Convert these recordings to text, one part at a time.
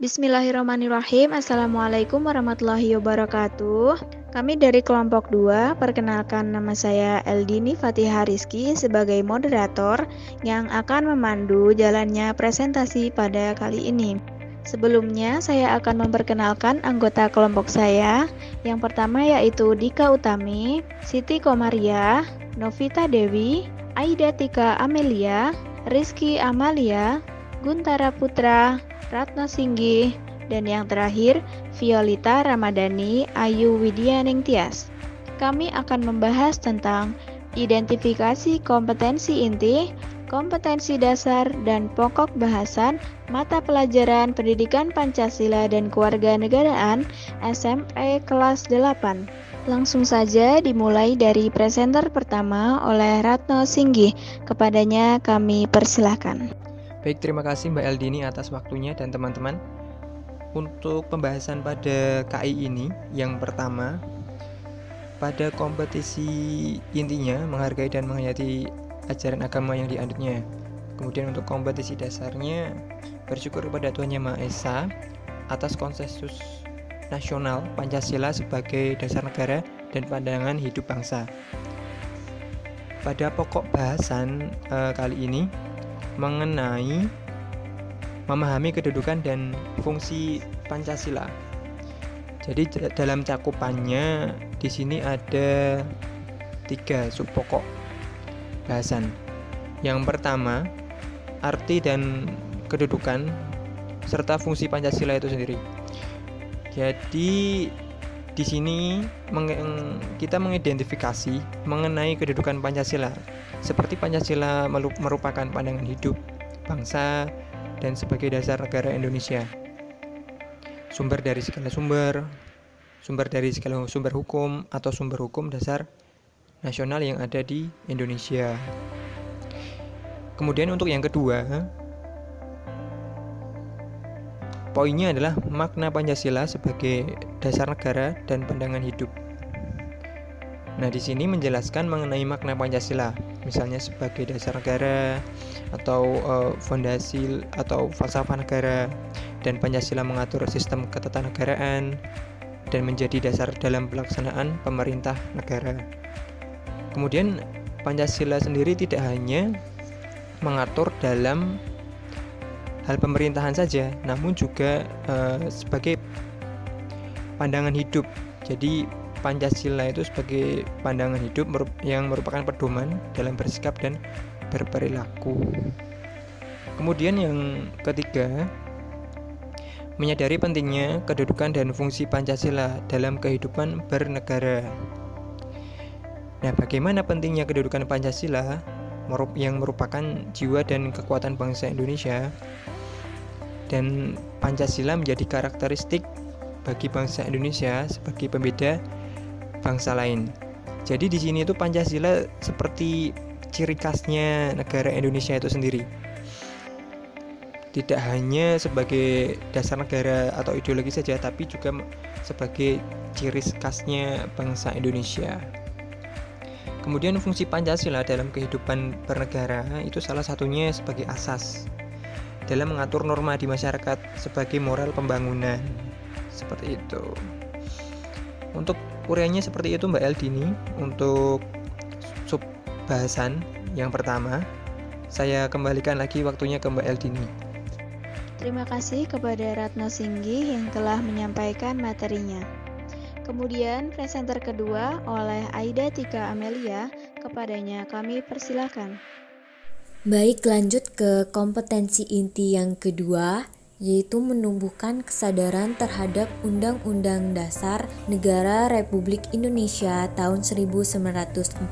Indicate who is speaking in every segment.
Speaker 1: Bismillahirrahmanirrahim. Assalamualaikum warahmatullahi wabarakatuh. Kami dari kelompok 2, perkenalkan nama saya Eldini Fatihah Rizky sebagai moderator yang akan memandu jalannya presentasi pada kali ini. Sebelumnya, saya akan memperkenalkan anggota kelompok saya. Yang pertama yaitu Dika Utami, Siti Komaria, Novita Dewi, Aida Tika Amelia, Rizky Amalia, Guntara Putra, Ratna Singgi, dan yang terakhir Violita Ramadhani Ayu Widyaning Tias. Kami akan membahas tentang identifikasi kompetensi inti, kompetensi dasar, dan pokok bahasan mata pelajaran pendidikan Pancasila dan Kewarganegaraan SMP kelas 8. Langsung saja dimulai dari presenter pertama oleh Ratno Singgi. Kepadanya kami persilahkan.
Speaker 2: Baik, terima kasih Mbak Eldini atas waktunya dan teman-teman. Untuk pembahasan pada KI ini, yang pertama, pada kompetisi intinya menghargai dan menghayati ajaran agama yang dianutnya. Kemudian untuk kompetisi dasarnya, bersyukur kepada Tuhan Yang Maha Esa atas konsensus nasional Pancasila sebagai dasar negara dan pandangan hidup bangsa. Pada pokok bahasan e, kali ini, mengenai memahami kedudukan dan fungsi Pancasila. Jadi dalam cakupannya di sini ada tiga sub pokok bahasan. Yang pertama, arti dan kedudukan serta fungsi Pancasila itu sendiri. Jadi di sini kita mengidentifikasi mengenai kedudukan Pancasila seperti Pancasila merupakan pandangan hidup bangsa dan sebagai dasar negara Indonesia. Sumber dari segala sumber sumber dari segala sumber hukum atau sumber hukum dasar nasional yang ada di Indonesia. Kemudian untuk yang kedua Poinnya adalah makna Pancasila sebagai dasar negara dan pandangan hidup. Nah, di sini menjelaskan mengenai makna Pancasila, misalnya sebagai dasar negara atau uh, fondasi atau falsafah negara dan Pancasila mengatur sistem ketatanegaraan dan menjadi dasar dalam pelaksanaan pemerintah negara. Kemudian Pancasila sendiri tidak hanya mengatur dalam hal pemerintahan saja, namun juga uh, sebagai pandangan hidup. Jadi Pancasila itu sebagai pandangan hidup yang merupakan pedoman dalam bersikap dan berperilaku. Kemudian yang ketiga, menyadari pentingnya kedudukan dan fungsi Pancasila dalam kehidupan bernegara. Nah, bagaimana pentingnya kedudukan Pancasila yang merupakan jiwa dan kekuatan bangsa Indonesia? dan Pancasila menjadi karakteristik bagi bangsa Indonesia sebagai pembeda bangsa lain. Jadi di sini itu Pancasila seperti ciri khasnya negara Indonesia itu sendiri. Tidak hanya sebagai dasar negara atau ideologi saja, tapi juga sebagai ciri khasnya bangsa Indonesia. Kemudian fungsi Pancasila dalam kehidupan bernegara itu salah satunya sebagai asas dalam mengatur norma di masyarakat sebagai moral pembangunan. Seperti itu. Untuk uriannya seperti itu Mbak Eldini. Untuk sub bahasan yang pertama, saya kembalikan lagi waktunya ke Mbak Eldini.
Speaker 1: Terima kasih kepada Ratno Singgi yang telah menyampaikan materinya. Kemudian presenter kedua oleh Aida Tika Amelia, kepadanya kami persilahkan.
Speaker 3: Baik, lanjut ke kompetensi inti yang kedua, yaitu menumbuhkan kesadaran terhadap Undang-Undang Dasar Negara Republik Indonesia tahun 1945.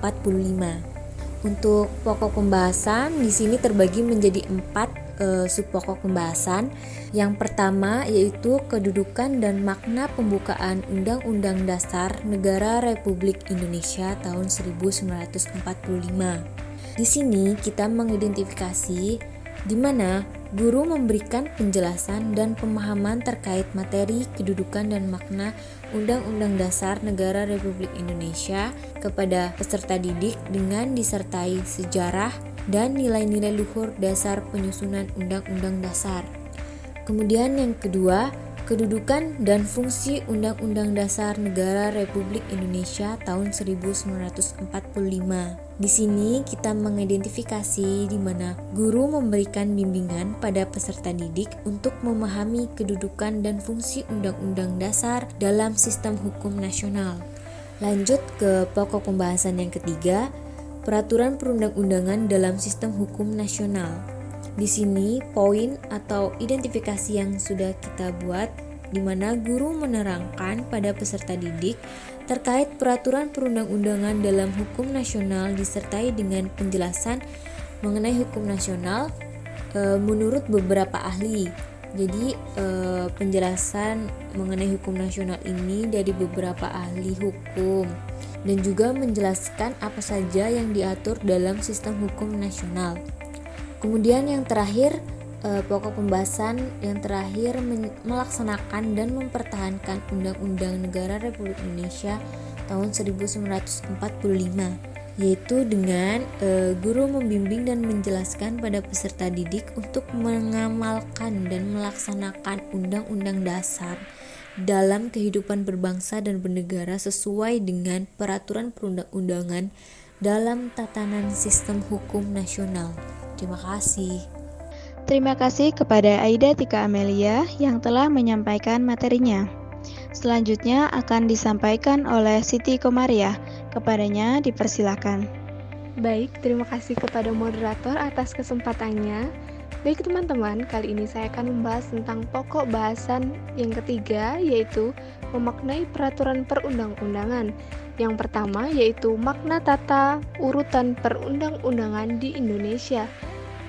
Speaker 3: Untuk pokok pembahasan di sini terbagi menjadi empat e, subpokok pembahasan. Yang pertama yaitu kedudukan dan makna pembukaan Undang-Undang Dasar Negara Republik Indonesia tahun 1945. Di sini kita mengidentifikasi di mana guru memberikan penjelasan dan pemahaman terkait materi, kedudukan, dan makna Undang-Undang Dasar Negara Republik Indonesia kepada peserta didik dengan disertai sejarah dan nilai-nilai luhur dasar penyusunan Undang-Undang Dasar. Kemudian yang kedua, kedudukan dan fungsi Undang-Undang Dasar Negara Republik Indonesia tahun 1945. Di sini kita mengidentifikasi di mana guru memberikan bimbingan pada peserta didik untuk memahami kedudukan dan fungsi Undang-Undang Dasar dalam sistem hukum nasional. Lanjut ke pokok pembahasan yang ketiga, peraturan perundang-undangan dalam sistem hukum nasional. Di sini poin atau identifikasi yang sudah kita buat di mana guru menerangkan pada peserta didik terkait peraturan perundang-undangan dalam hukum nasional disertai dengan penjelasan mengenai hukum nasional e, menurut beberapa ahli. Jadi e, penjelasan mengenai hukum nasional ini dari beberapa ahli hukum dan juga menjelaskan apa saja yang diatur dalam sistem hukum nasional. Kemudian yang terakhir eh, pokok pembahasan yang terakhir melaksanakan dan mempertahankan Undang-Undang Negara Republik Indonesia tahun 1945 yaitu dengan e, guru membimbing dan menjelaskan pada peserta didik untuk mengamalkan dan melaksanakan undang-undang dasar dalam kehidupan berbangsa dan bernegara sesuai dengan peraturan perundang-undangan dalam tatanan sistem hukum nasional. Terima kasih.
Speaker 1: Terima kasih kepada Aida Tika Amelia yang telah menyampaikan materinya. Selanjutnya akan disampaikan oleh Siti Komaria. Kepadanya dipersilakan.
Speaker 4: Baik, terima kasih kepada moderator atas kesempatannya. Baik teman-teman, kali ini saya akan membahas tentang pokok bahasan yang ketiga yaitu memaknai peraturan perundang-undangan. Yang pertama yaitu makna tata urutan perundang-undangan di Indonesia.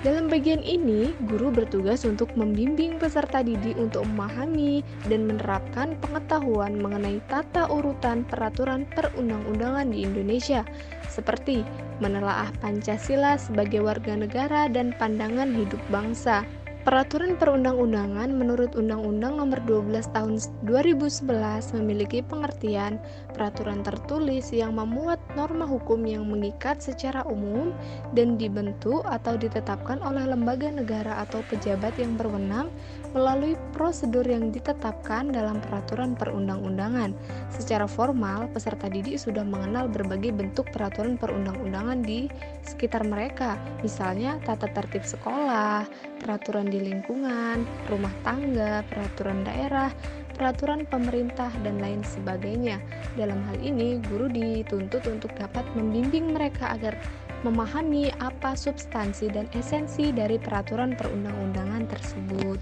Speaker 4: Dalam bagian ini, guru bertugas untuk membimbing peserta didik untuk memahami dan menerapkan pengetahuan mengenai tata urutan peraturan perundang-undangan di Indonesia, seperti menelaah Pancasila sebagai warga negara dan pandangan hidup bangsa. Peraturan perundang-undangan menurut Undang-Undang Nomor 12 Tahun 2011 memiliki pengertian peraturan tertulis yang memuat norma hukum yang mengikat secara umum dan dibentuk atau ditetapkan oleh lembaga negara atau pejabat yang berwenang melalui prosedur yang ditetapkan dalam peraturan perundang-undangan. Secara formal, peserta didik sudah mengenal berbagai bentuk peraturan perundang-undangan di sekitar mereka, misalnya tata tertib sekolah, peraturan di lingkungan, rumah tangga, peraturan daerah, peraturan pemerintah, dan lain sebagainya. Dalam hal ini, guru dituntut untuk dapat membimbing mereka agar memahami apa substansi dan esensi dari peraturan perundang-undangan tersebut.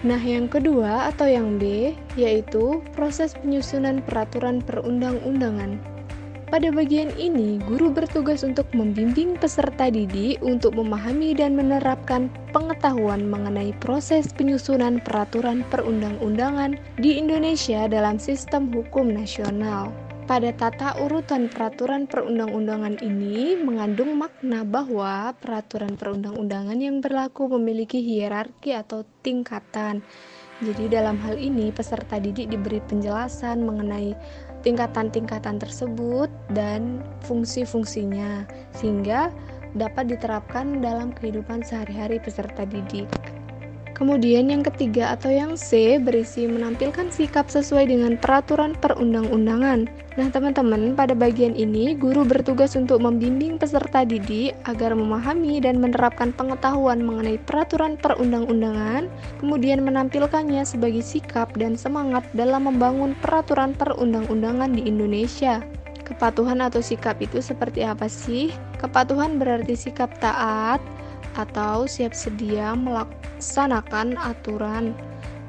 Speaker 4: Nah, yang kedua atau yang B yaitu proses penyusunan peraturan perundang-undangan. Pada bagian ini, guru bertugas untuk membimbing peserta didik untuk memahami dan menerapkan pengetahuan mengenai proses penyusunan peraturan perundang-undangan di Indonesia dalam sistem hukum nasional. Pada tata urutan peraturan perundang-undangan ini mengandung makna bahwa peraturan perundang-undangan yang berlaku memiliki hierarki atau tingkatan. Jadi dalam hal ini peserta didik diberi penjelasan mengenai tingkatan-tingkatan tersebut dan fungsi-fungsinya sehingga dapat diterapkan dalam kehidupan sehari-hari peserta didik. Kemudian yang ketiga atau yang C berisi menampilkan sikap sesuai dengan peraturan perundang-undangan. Nah, teman-teman, pada bagian ini guru bertugas untuk membimbing peserta didik agar memahami dan menerapkan pengetahuan mengenai peraturan perundang-undangan, kemudian menampilkannya sebagai sikap dan semangat dalam membangun peraturan perundang-undangan di Indonesia. Kepatuhan atau sikap itu seperti apa sih? Kepatuhan berarti sikap taat, atau siap sedia melaksanakan aturan.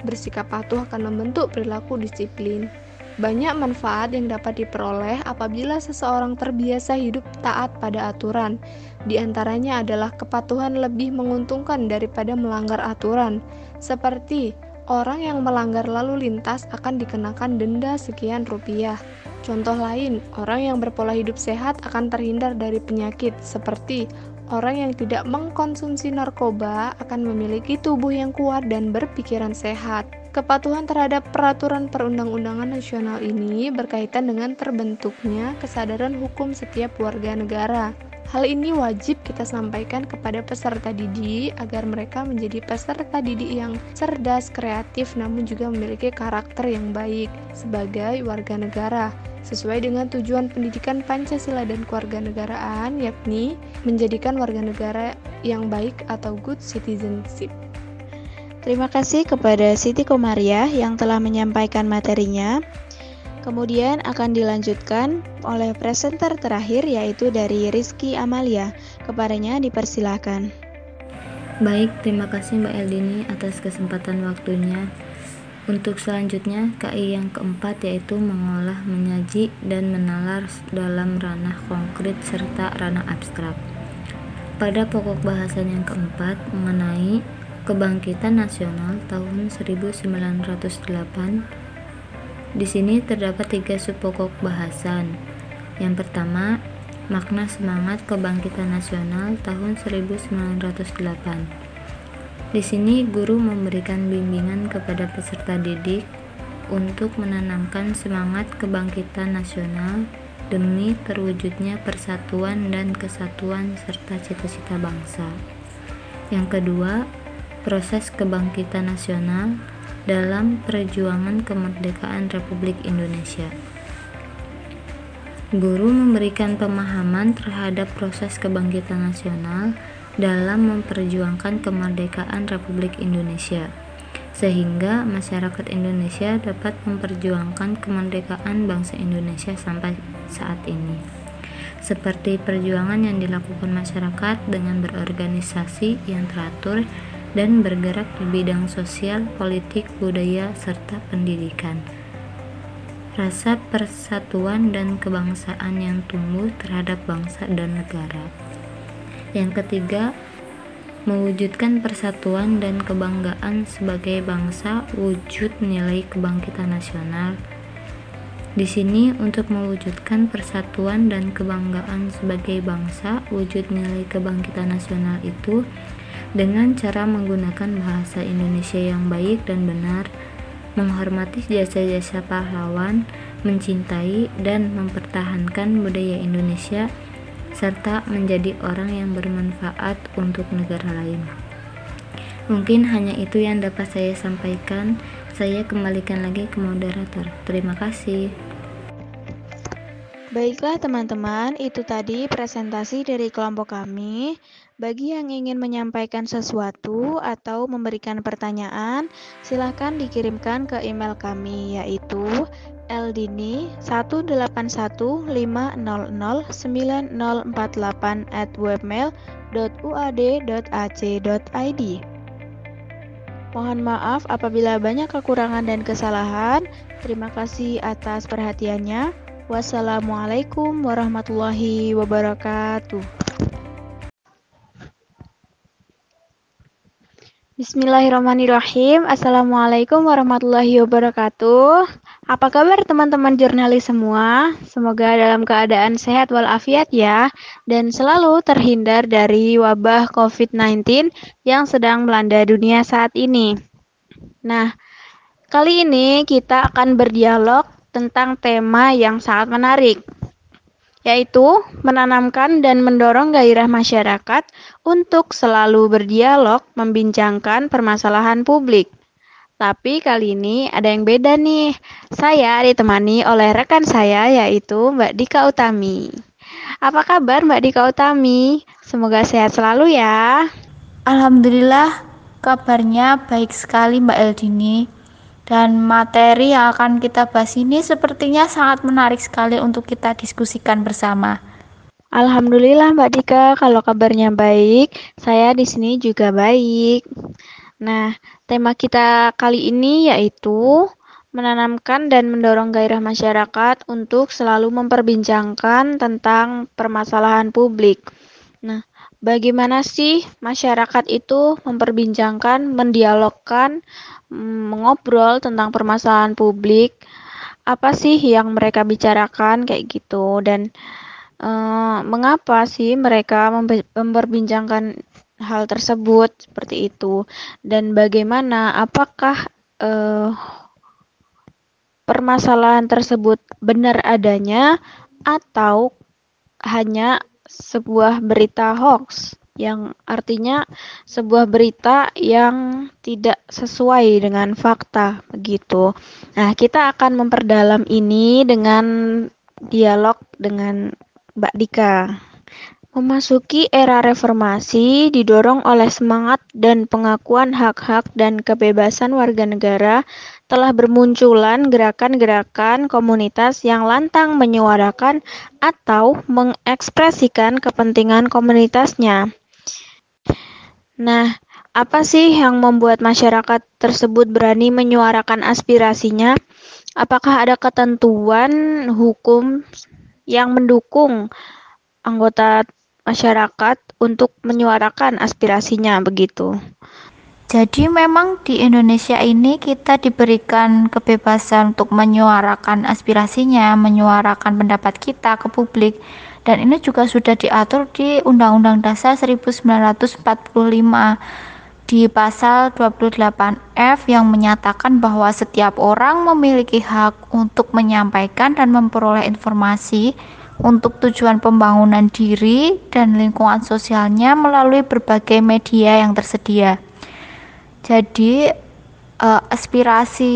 Speaker 4: Bersikap patuh akan membentuk perilaku disiplin. Banyak manfaat yang dapat diperoleh apabila seseorang terbiasa hidup taat pada aturan. Di antaranya adalah kepatuhan lebih menguntungkan daripada melanggar aturan, seperti orang yang melanggar lalu lintas akan dikenakan denda sekian rupiah. Contoh lain, orang yang berpola hidup sehat akan terhindar dari penyakit seperti orang yang tidak mengkonsumsi narkoba akan memiliki tubuh yang kuat dan berpikiran sehat. Kepatuhan terhadap peraturan perundang-undangan nasional ini berkaitan dengan terbentuknya kesadaran hukum setiap warga negara. Hal ini wajib kita sampaikan kepada peserta didik agar mereka menjadi peserta didik yang cerdas, kreatif, namun juga memiliki karakter yang baik sebagai warga negara sesuai dengan tujuan pendidikan Pancasila dan kewarganegaraan yakni menjadikan warga negara yang baik atau good citizenship.
Speaker 1: Terima kasih kepada Siti Komaria yang telah menyampaikan materinya. Kemudian akan dilanjutkan oleh presenter terakhir yaitu dari Rizky Amalia. Kepadanya dipersilahkan.
Speaker 5: Baik, terima kasih Mbak Eldini atas kesempatan waktunya. Untuk selanjutnya, KI yang keempat yaitu mengolah, menyaji, dan menalar dalam ranah konkret serta ranah abstrak. Pada pokok bahasan yang keempat mengenai kebangkitan nasional tahun 1908 di sini terdapat tiga subpokok bahasan. Yang pertama, makna semangat kebangkitan nasional tahun 1908. Di sini guru memberikan bimbingan kepada peserta didik untuk menanamkan semangat kebangkitan nasional demi terwujudnya persatuan dan kesatuan serta cita-cita bangsa. Yang kedua, proses kebangkitan nasional dalam perjuangan kemerdekaan Republik Indonesia. Guru memberikan pemahaman terhadap proses kebangkitan nasional dalam memperjuangkan kemerdekaan Republik Indonesia, sehingga masyarakat Indonesia dapat memperjuangkan kemerdekaan bangsa Indonesia sampai saat ini. Seperti perjuangan yang dilakukan masyarakat dengan berorganisasi yang teratur dan bergerak di bidang sosial, politik, budaya, serta pendidikan. Rasa persatuan dan kebangsaan yang tumbuh terhadap bangsa dan negara. Yang ketiga, mewujudkan persatuan dan kebanggaan sebagai bangsa wujud nilai kebangkitan nasional. Di sini untuk mewujudkan persatuan dan kebanggaan sebagai bangsa wujud nilai kebangkitan nasional itu dengan cara menggunakan bahasa Indonesia yang baik dan benar, menghormati jasa-jasa pahlawan, mencintai dan mempertahankan budaya Indonesia, serta menjadi orang yang bermanfaat untuk negara lain. Mungkin hanya itu yang dapat saya sampaikan. Saya kembalikan lagi ke moderator. Terima kasih.
Speaker 1: Baiklah teman-teman, itu tadi presentasi dari kelompok kami. Bagi yang ingin menyampaikan sesuatu atau memberikan pertanyaan, silakan dikirimkan ke email kami yaitu eldini18150090048 at webmail.uad.ac.id Mohon maaf apabila banyak kekurangan dan kesalahan. Terima kasih atas perhatiannya. Wassalamualaikum warahmatullahi wabarakatuh. Bismillahirrahmanirrahim. Assalamualaikum warahmatullahi wabarakatuh. Apa kabar teman-teman jurnalis semua? Semoga dalam keadaan sehat walafiat ya, dan selalu terhindar dari wabah COVID-19 yang sedang melanda dunia saat ini. Nah, kali ini kita akan berdialog tentang tema yang sangat menarik, yaitu menanamkan dan mendorong gairah masyarakat untuk selalu berdialog membincangkan permasalahan publik. Tapi kali ini ada yang beda nih. Saya ditemani oleh rekan saya yaitu Mbak Dika Utami. Apa kabar Mbak Dika Utami? Semoga sehat selalu ya.
Speaker 6: Alhamdulillah kabarnya baik sekali Mbak Eldini. Dan materi yang akan kita bahas ini sepertinya sangat menarik sekali untuk kita diskusikan bersama.
Speaker 1: Alhamdulillah Mbak Dika, kalau kabarnya baik, saya di sini juga baik. Nah, tema kita kali ini yaitu menanamkan dan mendorong gairah masyarakat untuk selalu memperbincangkan tentang permasalahan publik. Nah, bagaimana sih masyarakat itu memperbincangkan, mendialogkan mengobrol tentang permasalahan publik? Apa sih yang mereka bicarakan kayak gitu? Dan uh, mengapa sih mereka memperbincangkan hal tersebut seperti itu? Dan bagaimana apakah uh, permasalahan tersebut benar adanya atau hanya sebuah berita hoax yang artinya sebuah berita yang tidak sesuai dengan fakta begitu. Nah, kita akan memperdalam ini dengan dialog dengan Mbak Dika. Memasuki era reformasi didorong oleh semangat dan pengakuan hak-hak dan kebebasan warga negara telah bermunculan gerakan-gerakan komunitas yang lantang menyuarakan atau mengekspresikan kepentingan komunitasnya. Nah, apa sih yang membuat masyarakat tersebut berani menyuarakan aspirasinya? Apakah ada ketentuan hukum yang mendukung anggota masyarakat untuk menyuarakan aspirasinya begitu.
Speaker 6: Jadi memang di Indonesia ini kita diberikan kebebasan untuk menyuarakan aspirasinya, menyuarakan pendapat kita ke publik dan ini juga sudah diatur di Undang-Undang Dasar 1945 di pasal 28F yang menyatakan bahwa setiap orang memiliki hak untuk menyampaikan dan memperoleh informasi untuk tujuan pembangunan diri dan lingkungan sosialnya melalui berbagai media yang tersedia. Jadi, uh, aspirasi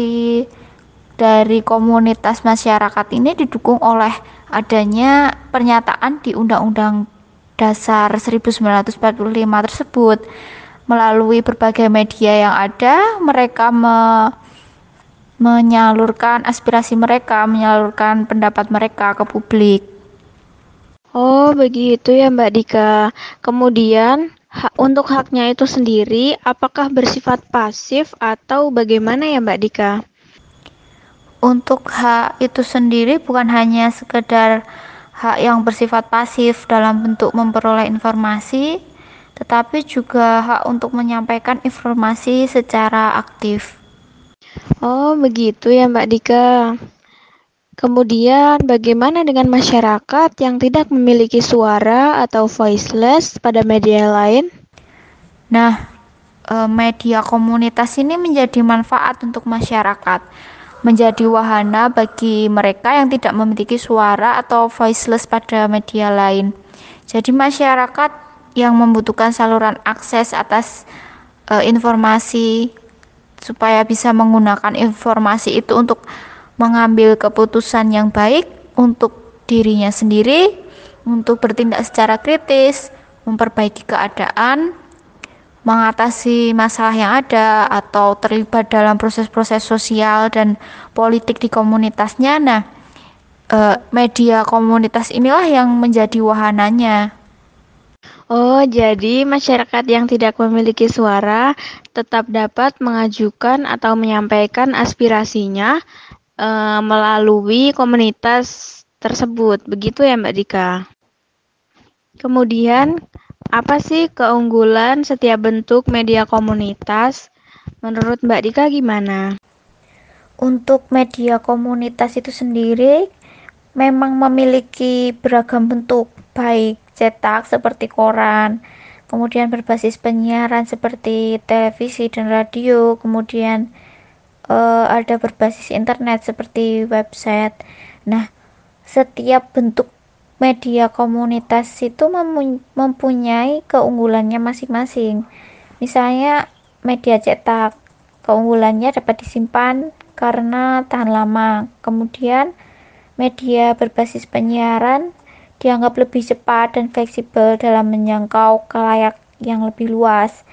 Speaker 6: dari komunitas masyarakat ini didukung oleh adanya pernyataan di Undang-Undang Dasar 1945 tersebut. Melalui berbagai media yang ada, mereka me menyalurkan aspirasi mereka, menyalurkan pendapat mereka ke publik.
Speaker 1: Oh, begitu ya Mbak Dika. Kemudian, hak, untuk haknya itu sendiri, apakah bersifat pasif atau bagaimana ya Mbak Dika?
Speaker 6: Untuk hak itu sendiri bukan hanya sekedar hak yang bersifat pasif dalam bentuk memperoleh informasi, tetapi juga hak untuk menyampaikan informasi secara aktif.
Speaker 1: Oh, begitu ya Mbak Dika. Kemudian, bagaimana dengan masyarakat yang tidak memiliki suara atau voiceless pada media lain?
Speaker 6: Nah, eh, media komunitas ini menjadi manfaat untuk masyarakat, menjadi wahana bagi mereka yang tidak memiliki suara atau voiceless pada media lain. Jadi, masyarakat yang membutuhkan saluran akses atas uh, informasi supaya bisa menggunakan informasi itu untuk mengambil keputusan yang baik untuk dirinya sendiri, untuk bertindak secara kritis, memperbaiki keadaan, mengatasi masalah yang ada, atau terlibat dalam proses-proses sosial dan politik di komunitasnya. Nah, eh, media komunitas inilah yang menjadi wahananya.
Speaker 1: Oh, jadi masyarakat yang tidak memiliki suara tetap dapat mengajukan atau menyampaikan aspirasinya uh, melalui komunitas tersebut. Begitu ya Mbak Dika? Kemudian, apa sih keunggulan setiap bentuk media komunitas? Menurut Mbak Dika gimana?
Speaker 6: Untuk media komunitas itu sendiri memang memiliki beragam bentuk, baik cetak seperti koran, kemudian berbasis penyiaran seperti televisi dan radio, kemudian uh, ada berbasis internet seperti website. Nah, setiap bentuk media komunitas itu mempunyai keunggulannya masing-masing. Misalnya media cetak, keunggulannya dapat disimpan karena tahan lama. Kemudian media berbasis penyiaran dianggap lebih cepat dan fleksibel dalam menjangkau kalayak yang lebih luas.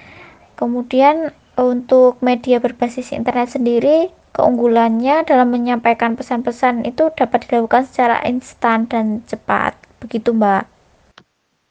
Speaker 6: Kemudian untuk media berbasis internet sendiri keunggulannya dalam menyampaikan pesan-pesan itu dapat dilakukan secara instan dan cepat. Begitu, Mbak.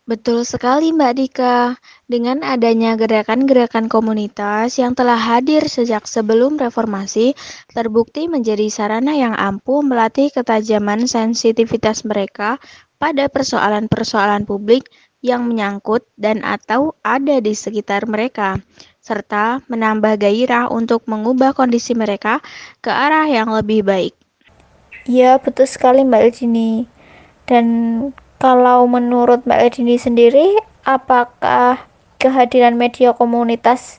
Speaker 1: Betul sekali, Mbak Dika. Dengan adanya gerakan-gerakan komunitas yang telah hadir sejak sebelum reformasi, terbukti menjadi sarana yang ampuh melatih ketajaman sensitivitas mereka pada persoalan-persoalan publik yang menyangkut dan atau ada di sekitar mereka serta menambah gairah untuk mengubah kondisi mereka ke arah yang lebih baik.
Speaker 6: Ya, betul sekali Mbak Eljini. Dan kalau menurut Mbak Eljini sendiri, apakah kehadiran media komunitas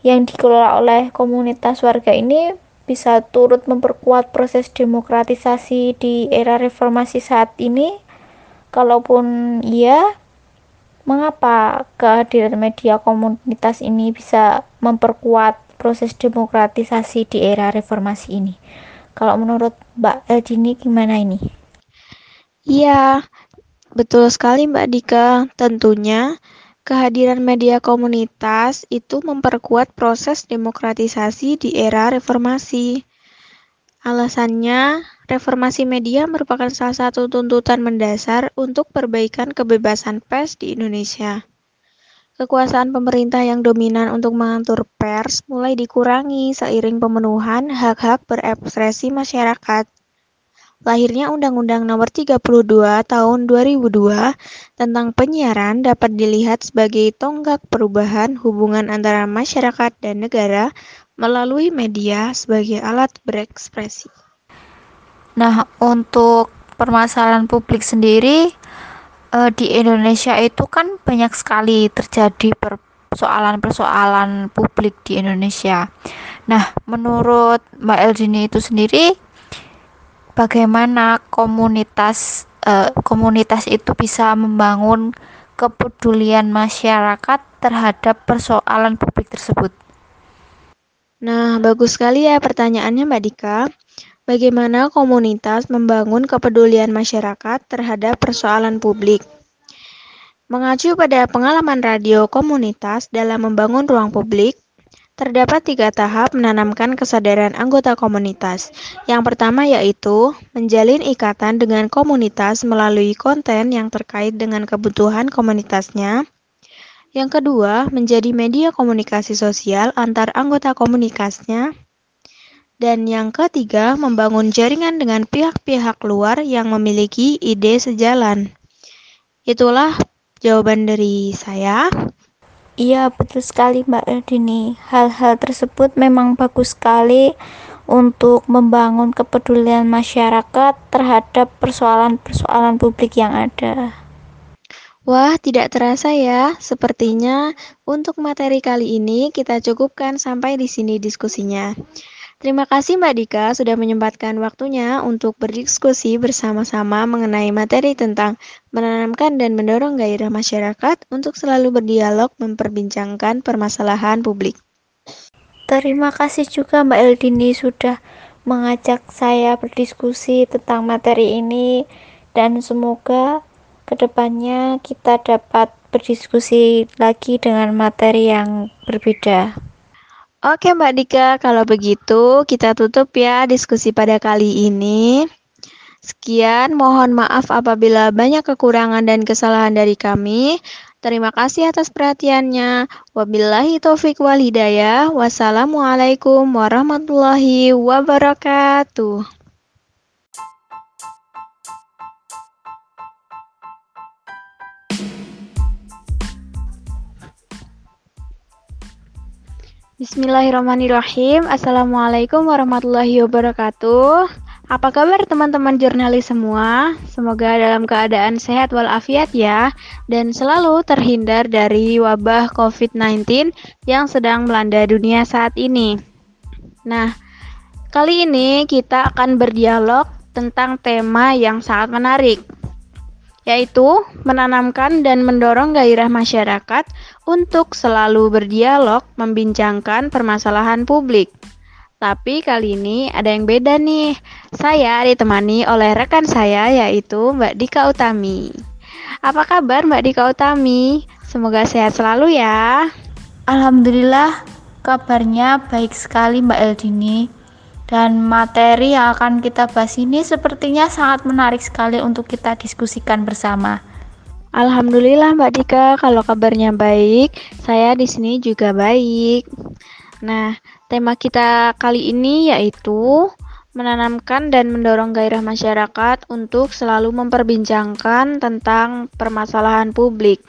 Speaker 6: yang dikelola oleh komunitas warga ini bisa turut memperkuat proses demokratisasi di era reformasi saat ini? Kalaupun iya, mengapa kehadiran media komunitas ini bisa memperkuat proses demokratisasi di era reformasi ini? Kalau menurut Mbak Eldini gimana ini?
Speaker 1: Iya, betul sekali Mbak Dika. Tentunya kehadiran media komunitas itu memperkuat proses demokratisasi di era reformasi. Alasannya, reformasi media merupakan salah satu tuntutan mendasar untuk perbaikan kebebasan pers di Indonesia. Kekuasaan pemerintah yang dominan untuk mengatur pers mulai dikurangi seiring pemenuhan hak-hak berekspresi masyarakat. Lahirnya Undang-Undang Nomor 32 Tahun 2002 tentang penyiaran dapat dilihat sebagai tonggak perubahan hubungan antara masyarakat dan negara melalui media sebagai alat berekspresi.
Speaker 6: Nah, untuk permasalahan publik sendiri eh, di Indonesia itu kan banyak sekali terjadi persoalan-persoalan publik di Indonesia. Nah, menurut Mbak Eldini itu sendiri bagaimana komunitas eh, komunitas itu bisa membangun kepedulian masyarakat terhadap persoalan publik tersebut?
Speaker 1: Nah, bagus sekali ya pertanyaannya Mbak Dika. Bagaimana komunitas membangun kepedulian masyarakat terhadap persoalan publik? Mengacu pada pengalaman radio komunitas dalam membangun ruang publik, terdapat tiga tahap menanamkan kesadaran anggota komunitas. Yang pertama yaitu menjalin ikatan dengan komunitas melalui konten yang terkait dengan kebutuhan komunitasnya. Yang kedua, menjadi media komunikasi sosial antar anggota komunitasnya. Dan yang ketiga, membangun jaringan dengan pihak-pihak luar yang memiliki ide sejalan. Itulah jawaban dari saya.
Speaker 6: Iya, betul sekali Mbak Erdini. Hal-hal tersebut memang bagus sekali untuk membangun kepedulian masyarakat terhadap persoalan-persoalan publik yang ada.
Speaker 1: Wah, tidak terasa ya. Sepertinya untuk materi kali ini kita cukupkan sampai di sini diskusinya. Terima kasih Mbak Dika sudah menyempatkan waktunya untuk berdiskusi bersama-sama mengenai materi tentang menanamkan dan mendorong gairah masyarakat untuk selalu berdialog memperbincangkan permasalahan publik.
Speaker 6: Terima kasih juga Mbak Eldini sudah mengajak saya berdiskusi tentang materi ini dan semoga ke depannya kita dapat berdiskusi lagi dengan materi yang berbeda.
Speaker 1: Oke Mbak Dika, kalau begitu kita tutup ya diskusi pada kali ini. Sekian, mohon maaf apabila banyak kekurangan dan kesalahan dari kami. Terima kasih atas perhatiannya. Wabillahi taufik wal hidayah. Wassalamualaikum warahmatullahi wabarakatuh. Bismillahirrahmanirrahim. Assalamualaikum warahmatullahi wabarakatuh. Apa kabar teman-teman jurnalis semua? Semoga dalam keadaan sehat walafiat ya dan selalu terhindar dari wabah COVID-19 yang sedang melanda dunia saat ini. Nah, kali ini kita akan berdialog tentang tema yang sangat menarik, yaitu menanamkan dan mendorong gairah masyarakat untuk selalu berdialog membincangkan permasalahan publik. Tapi kali ini ada yang beda nih. Saya ditemani oleh rekan saya yaitu Mbak Dika Utami. Apa kabar Mbak Dika Utami? Semoga sehat selalu ya.
Speaker 6: Alhamdulillah kabarnya baik sekali Mbak Eldini. Dan materi yang akan kita bahas ini sepertinya sangat menarik sekali untuk kita diskusikan bersama.
Speaker 1: Alhamdulillah Mbak Dika, kalau kabarnya baik, saya di sini juga baik. Nah, tema kita kali ini yaitu menanamkan dan mendorong gairah masyarakat untuk selalu memperbincangkan tentang permasalahan publik.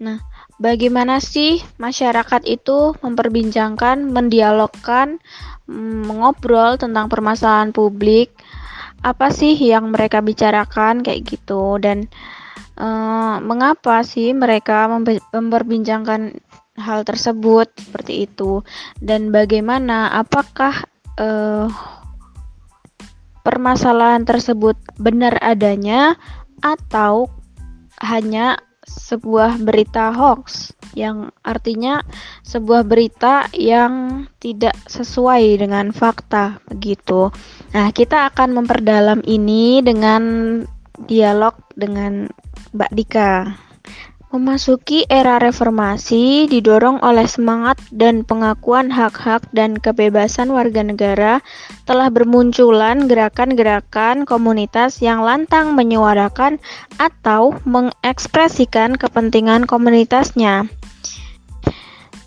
Speaker 1: Nah, bagaimana sih masyarakat itu memperbincangkan, mendialogkan mengobrol tentang permasalahan publik apa sih yang mereka bicarakan kayak gitu dan uh, mengapa sih mereka memperbincangkan hal tersebut seperti itu dan bagaimana apakah uh, permasalahan tersebut benar adanya atau hanya sebuah berita hoax yang artinya sebuah berita yang tidak sesuai dengan fakta begitu. Nah, kita akan memperdalam ini dengan dialog dengan Mbak Dika. Memasuki era reformasi didorong oleh semangat dan pengakuan hak-hak dan kebebasan warga negara telah bermunculan gerakan-gerakan komunitas yang lantang menyuarakan atau mengekspresikan kepentingan komunitasnya.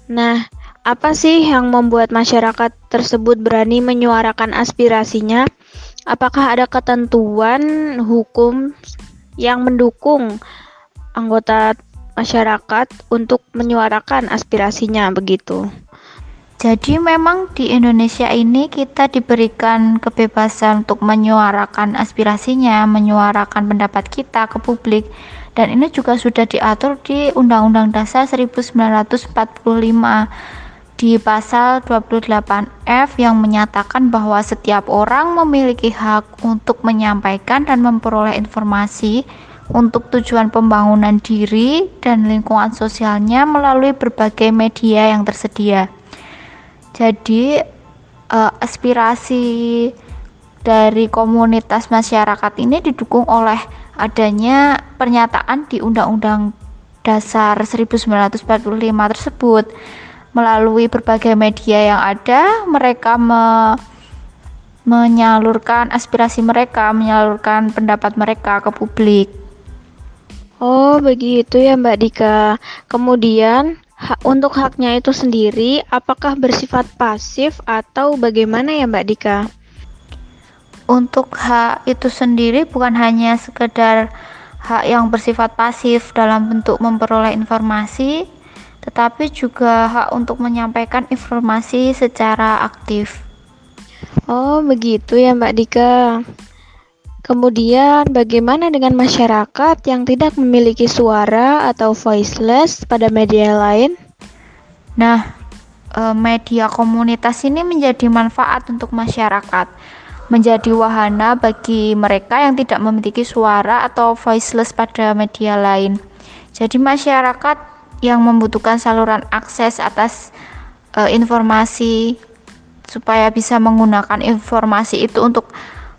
Speaker 1: Nah, apa sih yang membuat masyarakat tersebut berani menyuarakan aspirasinya? Apakah ada ketentuan hukum yang mendukung anggota masyarakat untuk menyuarakan aspirasinya begitu.
Speaker 6: Jadi memang di Indonesia ini kita diberikan kebebasan untuk menyuarakan aspirasinya, menyuarakan pendapat kita ke publik dan ini juga sudah diatur di Undang-Undang Dasar 1945 di pasal 28F yang menyatakan bahwa setiap orang memiliki hak untuk menyampaikan dan memperoleh informasi untuk tujuan pembangunan diri dan lingkungan sosialnya melalui berbagai media yang tersedia. Jadi, uh, aspirasi dari komunitas masyarakat ini didukung oleh adanya pernyataan di Undang-Undang Dasar 1945 tersebut. Melalui berbagai media yang ada, mereka me menyalurkan aspirasi mereka, menyalurkan pendapat mereka ke publik.
Speaker 1: Oh, begitu ya Mbak Dika. Kemudian, hak untuk haknya itu sendiri apakah bersifat pasif atau bagaimana ya Mbak Dika?
Speaker 6: Untuk hak itu sendiri bukan hanya sekedar hak yang bersifat pasif dalam bentuk memperoleh informasi, tetapi juga hak untuk menyampaikan informasi secara aktif.
Speaker 1: Oh, begitu ya Mbak Dika. Kemudian, bagaimana dengan masyarakat yang tidak memiliki suara atau voiceless pada media lain?
Speaker 6: Nah, e, media komunitas ini menjadi manfaat untuk masyarakat, menjadi wahana bagi mereka yang tidak memiliki suara atau voiceless pada media lain. Jadi, masyarakat yang membutuhkan saluran akses atas e, informasi supaya bisa menggunakan informasi itu untuk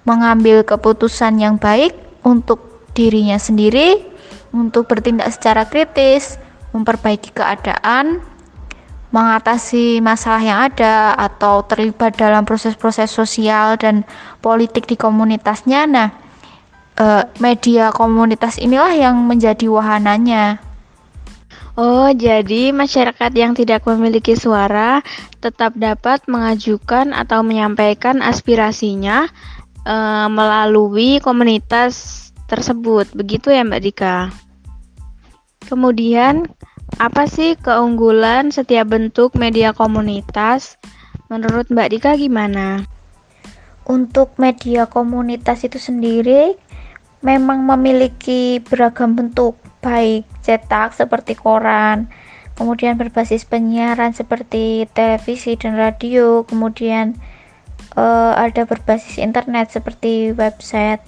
Speaker 6: mengambil keputusan yang baik untuk dirinya sendiri, untuk bertindak secara kritis, memperbaiki keadaan, mengatasi masalah yang ada, atau terlibat dalam proses-proses sosial dan politik di komunitasnya. Nah, eh, media komunitas inilah yang menjadi wahananya.
Speaker 1: Oh, jadi masyarakat yang tidak memiliki suara tetap dapat mengajukan atau menyampaikan aspirasinya uh, melalui komunitas tersebut. Begitu ya Mbak Dika. Kemudian, apa sih keunggulan setiap bentuk media komunitas? Menurut Mbak Dika gimana?
Speaker 6: Untuk media komunitas itu sendiri memang memiliki beragam bentuk, baik cetak seperti koran, kemudian berbasis penyiaran seperti televisi dan radio, kemudian uh, ada berbasis internet seperti website.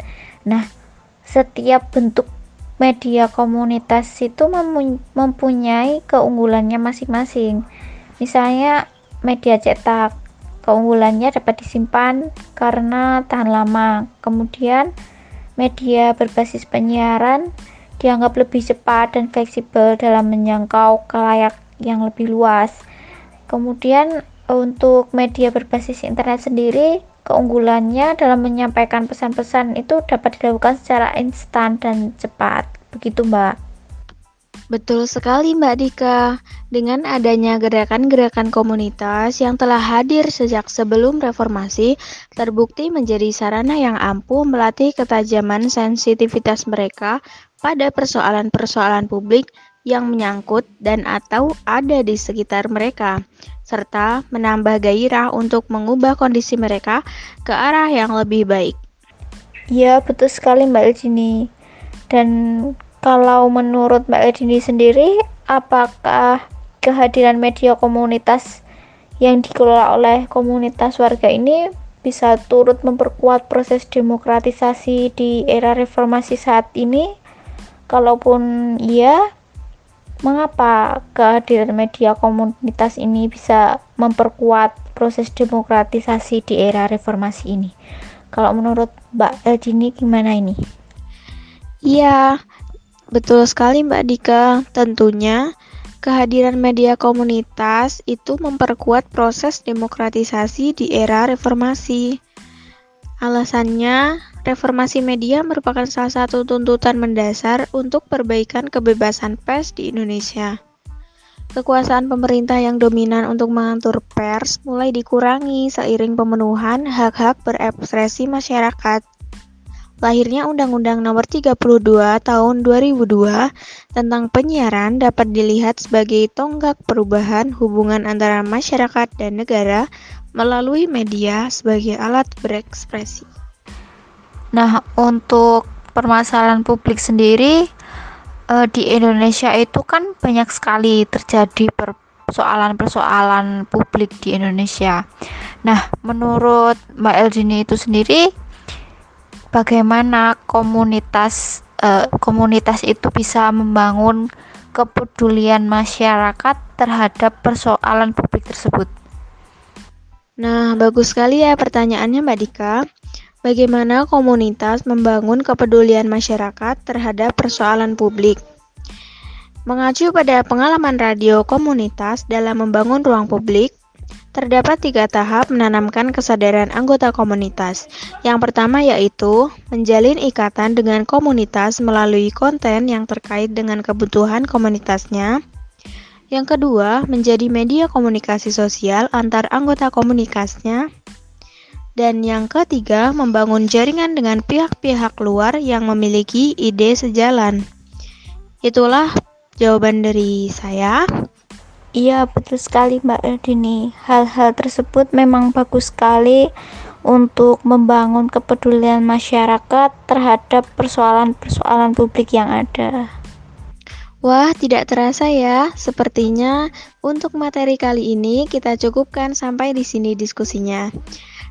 Speaker 6: Nah, setiap bentuk media komunitas itu mempunyai keunggulannya masing-masing. Misalnya media cetak, keunggulannya dapat disimpan karena tahan lama. Kemudian media berbasis penyiaran dianggap lebih cepat dan fleksibel dalam menjangkau kelayak yang lebih luas. Kemudian untuk media berbasis internet sendiri, keunggulannya dalam menyampaikan pesan-pesan itu dapat dilakukan secara instan dan cepat. Begitu, Mbak.
Speaker 1: Betul sekali, Mbak Dika. Dengan adanya gerakan-gerakan komunitas yang telah hadir sejak sebelum reformasi, terbukti menjadi sarana yang ampuh melatih ketajaman sensitivitas mereka pada persoalan-persoalan publik yang menyangkut dan atau ada di sekitar mereka serta menambah gairah untuk mengubah kondisi mereka ke arah yang lebih baik.
Speaker 6: Ya, betul sekali Mbak Eldini. Dan kalau menurut Mbak Eldini sendiri, apakah kehadiran media komunitas yang dikelola oleh komunitas warga ini bisa turut memperkuat proses demokratisasi di era reformasi saat ini? Kalaupun iya, Mengapa kehadiran media komunitas ini bisa memperkuat proses demokratisasi di era reformasi ini? Kalau menurut Mbak Eldini gimana ini?
Speaker 1: Iya, betul sekali Mbak Dika. Tentunya kehadiran media komunitas itu memperkuat proses demokratisasi di era reformasi. Alasannya, reformasi media merupakan salah satu tuntutan mendasar untuk perbaikan kebebasan pers di Indonesia. Kekuasaan pemerintah yang dominan untuk mengatur pers mulai dikurangi seiring pemenuhan hak-hak berekspresi masyarakat Lahirnya Undang-Undang Nomor 32 Tahun 2002 tentang penyiaran dapat dilihat sebagai tonggak perubahan hubungan antara masyarakat dan negara melalui media sebagai alat berekspresi.
Speaker 6: Nah, untuk permasalahan publik sendiri eh, di Indonesia itu kan banyak sekali terjadi persoalan-persoalan publik di Indonesia. Nah, menurut Mbak Eldini itu sendiri bagaimana komunitas uh, komunitas itu bisa membangun kepedulian masyarakat terhadap persoalan publik tersebut.
Speaker 1: Nah, bagus sekali ya pertanyaannya Mbak Dika. Bagaimana komunitas membangun kepedulian masyarakat terhadap persoalan publik? Mengacu pada pengalaman radio komunitas dalam membangun ruang publik, Terdapat tiga tahap menanamkan kesadaran anggota komunitas. Yang pertama yaitu menjalin ikatan dengan komunitas melalui konten yang terkait dengan kebutuhan komunitasnya. Yang kedua, menjadi media komunikasi sosial antar anggota komunitasnya. Dan yang ketiga, membangun jaringan dengan pihak-pihak luar yang memiliki ide sejalan. Itulah jawaban dari saya.
Speaker 6: Iya, betul sekali Mbak Eldini. Hal-hal tersebut memang bagus sekali untuk membangun kepedulian masyarakat terhadap persoalan-persoalan publik yang ada.
Speaker 1: Wah, tidak terasa ya. Sepertinya untuk materi kali ini kita cukupkan sampai di sini diskusinya.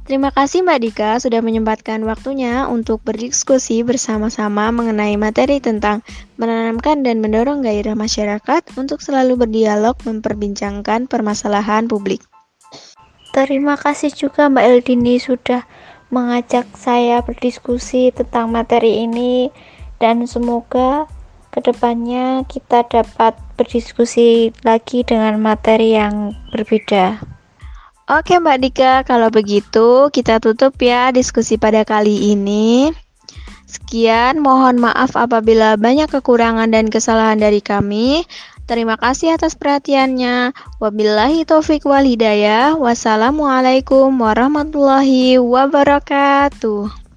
Speaker 1: Terima kasih Mbak Dika sudah menyempatkan waktunya untuk berdiskusi bersama-sama mengenai materi tentang menanamkan dan mendorong gairah masyarakat untuk selalu berdialog memperbincangkan permasalahan publik.
Speaker 6: Terima kasih juga Mbak Eldini sudah mengajak saya berdiskusi tentang materi ini dan semoga ke depannya kita dapat berdiskusi lagi dengan materi yang berbeda.
Speaker 1: Oke Mbak Dika, kalau begitu kita tutup ya diskusi pada kali ini. Sekian, mohon maaf apabila banyak kekurangan dan kesalahan dari kami. Terima kasih atas perhatiannya. Wabillahi taufik wal hidayah. Wassalamualaikum warahmatullahi wabarakatuh.